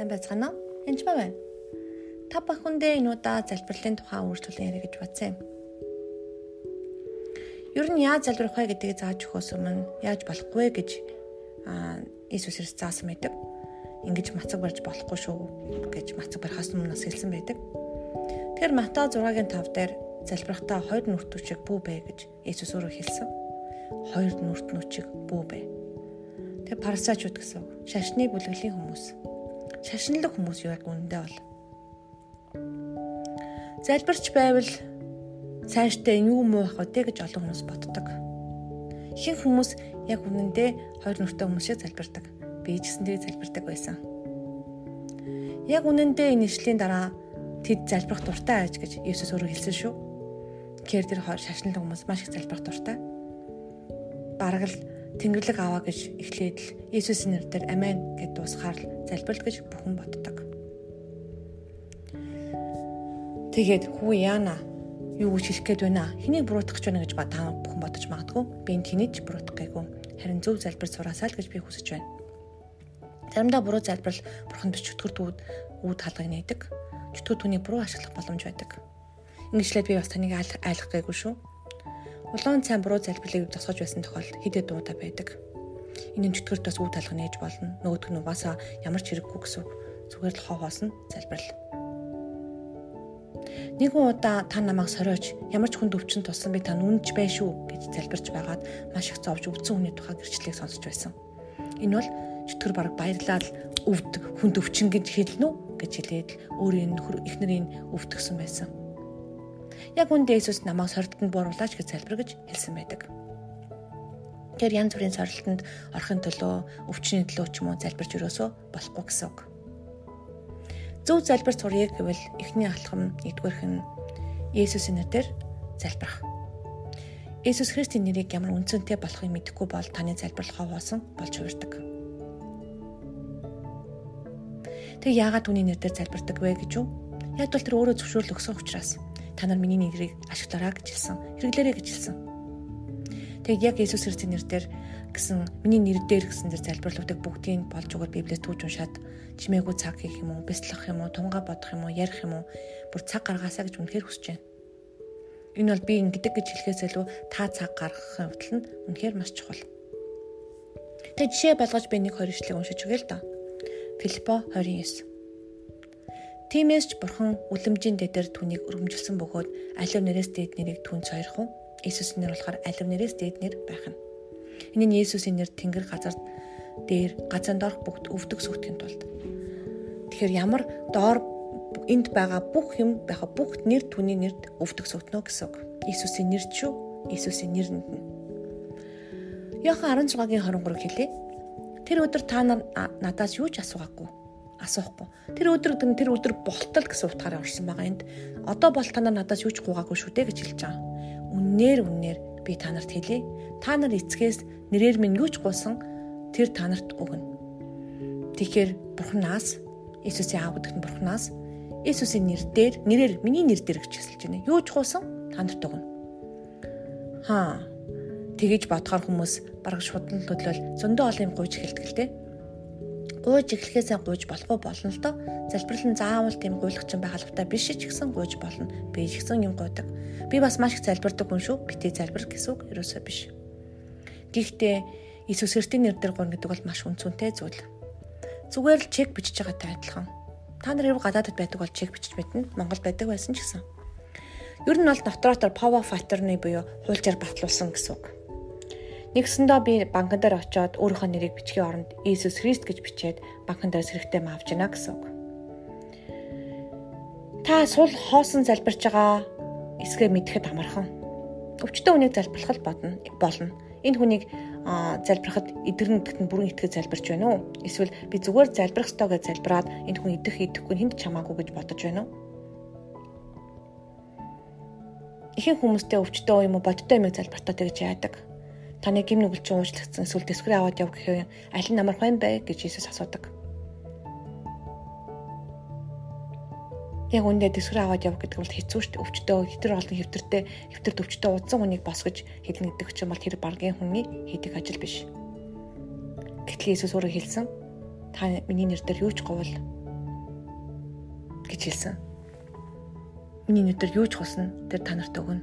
Сайн байцгаана уу? Энд ба байна. Та бүхэндээ энэ удаа залбирлын тухай үргэлжлүүлэн ярих гэж бодсон юм. Ер нь яаж залбирх вэ гэдгийг зааж өгөхөөс өмнө яаж болохгүй гэж аа Иесус Христ заасан байдаг. Ингиж мацаг барьж болохгүй шүү гэж мацаг барихаас өмнө бас хэлсэн байдаг. Тэгэхээр Матай 6-гийн 5 дээр залбирхтаа хоёр нүрт үчиг бүү бэ гэж Иесус өөрөө хэлсэн. Хоёр нүрт нүчиг бүү бэ. Тэгээ парасачууд гэсэн. Шашны бүлэглэлийн хүмүүс шашинлаг хүмүүс юу яг үнэндээ бол. Залбирч байвал цаашдаа юу муу байх вэ гэж олон хүмүүс боддог. Ихэнх хүмүүс яг үнэндээ хоёр нүртэй хүмүүс шиг залбирдаг. Би ч гэсэн тэгээ залбирдаг байсан. Яг үнэндээ энэ ишлийн дараа тэд залбирах дуртай аж гэж Иесус өөрөө хэлсэн шүү. Тэгэхээр тэр шашинлаг хүмүүс маш их залбирах дуртай. Бараг л Тэнгэрлэг аваа гэж эхлээд л Иесусийн нэрээр амен гэд дуусгаар л залбирал гэж бүхэн боддог. Тэгээд хүү яана юу гэж хэлэх гээд байна. Хэнийг буруутгах гэж байна гэж ба та бүхэн бодож магадгүй. Би энэ тэнийж буруутгах гээгүй. Харин зөв залбир сураасаа л гэж би хүсэж байна. Заримдаа буруу залбирал бурханд чөтгөр үүд хаалгыг нээдэг. Чөтгөр түүний буруу ашиглах боломж байдаг. Ингэжлээд би бас таныг айлах гээгүй шүү. Улаан цайн буруу залбирлыг зогсоож байсан тохиолдолд хидэд дуудаа байдаг. Энэ нь чөтгөрт бас үе талх нээж болно. Нөгөөдг нь угаасаа ямар ч хэрэггүй гэсэн зүгээр л хоогоос нь залбирал. Нэгэн удаа та намайг сориож ямар ч хүнд өвчин тулсан би та нүнж бай шүү гэж залбирч байгаад маш их зовж өвдсөн хүний тухай гэрчлэлийг сонсож байсан. Энэ бол чөтгөр бараг баярлал өвд хүнд өвчин гэж хэлнэ үү гэж хэлээд өөрийн эхнэрийн өвдгсөн байсан. Яг үндэ Иесус намайг сорилтонд бууруулаач гэж залбиргаж хэлсэн байдаг. Тэр янз бүрийн сорилтонд орохын төлөө өвчний төлөө ч юм уу залбирч өрөөсөө болохгүй гэсэн үг. Зөв залбир сурыг гэвэл эхний алхам нэгдүгээрх нь Иесусийн нэрээр залбирах. Иесус Христийн нэрийг ямар үнцэнтэй болохыг мэдэхгүй бол таны залбирал ховоосон болж хувирдаг. Тэг яагаад түүний нэрээр залбирдаг вэ гэж юу? Яг бол тэр өөрөө зөвшөөрөл өгсөн учраас та нар миний нэрийг ашиглаарай гэж хэлсэн. Хэрэглээрэй гэж хэлсэн. Тэгээд яг Иесус Христосийн нэрээр гэсэн миний нэр дээр гэсэн зэр залбирлуудыг бүгдийг болж өгөр Библиэс түүж уншаад чимээгүй цаг хийх юм уу, бяцлах юм уу, тунгаа бодох юм уу, ярих юм уу, бүр цаг гаргаасаа гэж үнэхээр хүсэж байна. Энэ бол би ингэдэг гэж хэлэхээс илүү та цаг гаргахын хувьд нь үнэхээр маш чухал. Тэгээ жишээ болгож би нэг хоёр ишлэгийг уншиж өгье л да. Филиппо 29 Тиймээс ч бурхан үлэмжийн дэдэр түүнийг өргөмжилсөн бөгөөд алив нэрээс дээд нэрийг түн сойрох уу? Иесусийн нэр болохоор алив нэрээс дээд нэр байх нь. Энэ нь Иесусийн нэр тэнгэр газар дээр газан доорх бүгд өвдөг сүтгэхийн тулд. Тэгэхээр ямар доор энд байгаа бүх юм байха бүх нэр түүний нэрд өвдөг сүтнө гэсэн үг. Иесусийн нэр ч шүү. Иесусийн нэрэнд нь. Йохан 16-гийн 23 хэлээ. Тэр өдөр та нар надаас юу ч асуугаагүй асуухгүй. Тэр өдөр тэр өдөр болтол гэсэн утгаараа орсон байгаа энд. Одоо бол та нар надаас юу ч гуйгаагүй шүү дээ гэж хэлж байгаа. Үннээр үннээр би та нарт хэлье. Та нар эцгээс нэрээр минь юу ч гуйсан тэр та нарт өгнө. Тэгэхээр Бурханаас Иесусийн аав гэдэгт Бурханаас Иесусийн нэрээр нэрээр миний нэр дээр гэж хэлж байна. Юу ч гуйсан та нарт өгнө. Хаа тэгэж бодохоор хүмүүс бараг шудан төлөөл зөндөө олон юм гуйж эхэлдэг л дээ гуйж эхлэхээсээ гуйж болохгүй болно л доо. Залбирал нь заавал тийм гуйлагчин байх албатай биш ч гэсэн гуйж болно. Би ч гэсэн юм гуйдаг. Би бас маш их залбирдаг хүн шүү. Битээ залбир гэсэн үг ерөөсөө биш. Гэхдээ Иесус Христийн нэрээр гуйна гэдэг бол маш үнцэнтэй зүйл. Зүгээр л чек бичиж байгаатай адилхан. Та нар хэрэг гадаадд байдаг бол чек бичиж мэднэ. Монгол байдаг байсан ч гэсэн. Ер нь бол дотроо Power Factory-ны буюу хуульчаар батлуулсан гэсэн үг. Нэгсэндээ би банкн дээр очиод өөрийнхөө нэрийг бичгийн оронд Иесус Христ гэж бичээд банкн дээрс хэрэгтэй маавж гинэ гэсэн үг. Та сул хоосон залбирч байгаа эсгээ мэдхэд амархан. Өвчтөн хүнийг залбирлах бодно болно. Энэ хүнийг залбирахад эдгэрнэдэгт нь бүрэн итгэж залбирч байна уу? Эсвэл би зүгээр залбирах ёстой гэж залбираад энэ хүн идэх идэхгүй хүнд чамаагүй гэж бодож байна уу? Ихэнх хүмүүстэй өвчтөө юм уу бодтой юм залбиртаа тэгж яадаг таны гим нүгэл чинь уучлагдсан эсвэл дэсгэрээ аваад яв гэхээр аль нь амар хойн бай гэж Иесус асуудаг. Яг үндэ дэсгэрээ аваад яв гэдэг бол хэцүү дээ. Өвчтөө хитэр олон хэвтэртэй хэвтэрт өвчтөө удсан хүнийг босгож хэлнэ гэдэг чинь бол тэр баргийн хүний хийдэг ажил биш. Гэтэл Иесус өөрөө хэлсэн та миний нэр дээр юу ч говол гэж хэлсэн. Миний өдөр юу ч хусна тэр та нарт өгнө.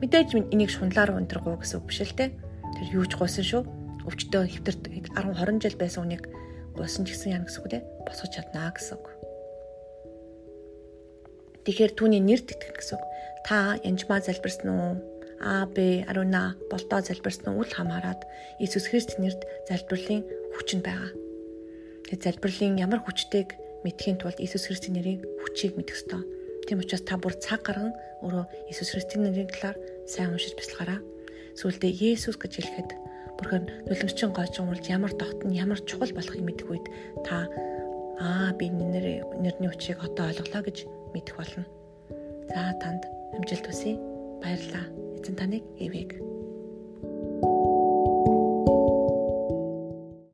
Мэдээж энийг шунлаар гоо гэсэн үг биш л те. Тэр юу ч гуйсан шүү. Өвчтөө хэвтэрт 10 20 жил байсан үнийг гуйсан ч гэсэн яа гэсэн үг те. Босгож чаднаа гэсэн үг. Тэгэхээр түүний нэр тэтгэх гэсэн үг. Та янжмаа залбирсан уу? А, Б, Аруна болдоо залбирсан үл хамааран Иесус Христосийн нэрд залбирлын хүч нь байгаа. Тэгээд залбирлын ямар хүчтэйг мэдхийн тулд Иесус Христосийн нэрийн хүчийг мэдэх ёстой. Тийм учраас та бүр цаг гарган өөрөө Иесус Христосийн нэрийн талаар сайн уншиж бясалгаараа. Сүүлдээ Есүс гэж хэлэхэд бүрхэн нулимсчин гойчон урд ямар тогтно ямар чухал болохыг мэдэх үед та аа би нэр нэрний хүчийг одоо ойлголоо гэж мэдэх болно. За танд амжилт хүсье. Баярлалаа. Эзэн таныг ивэг.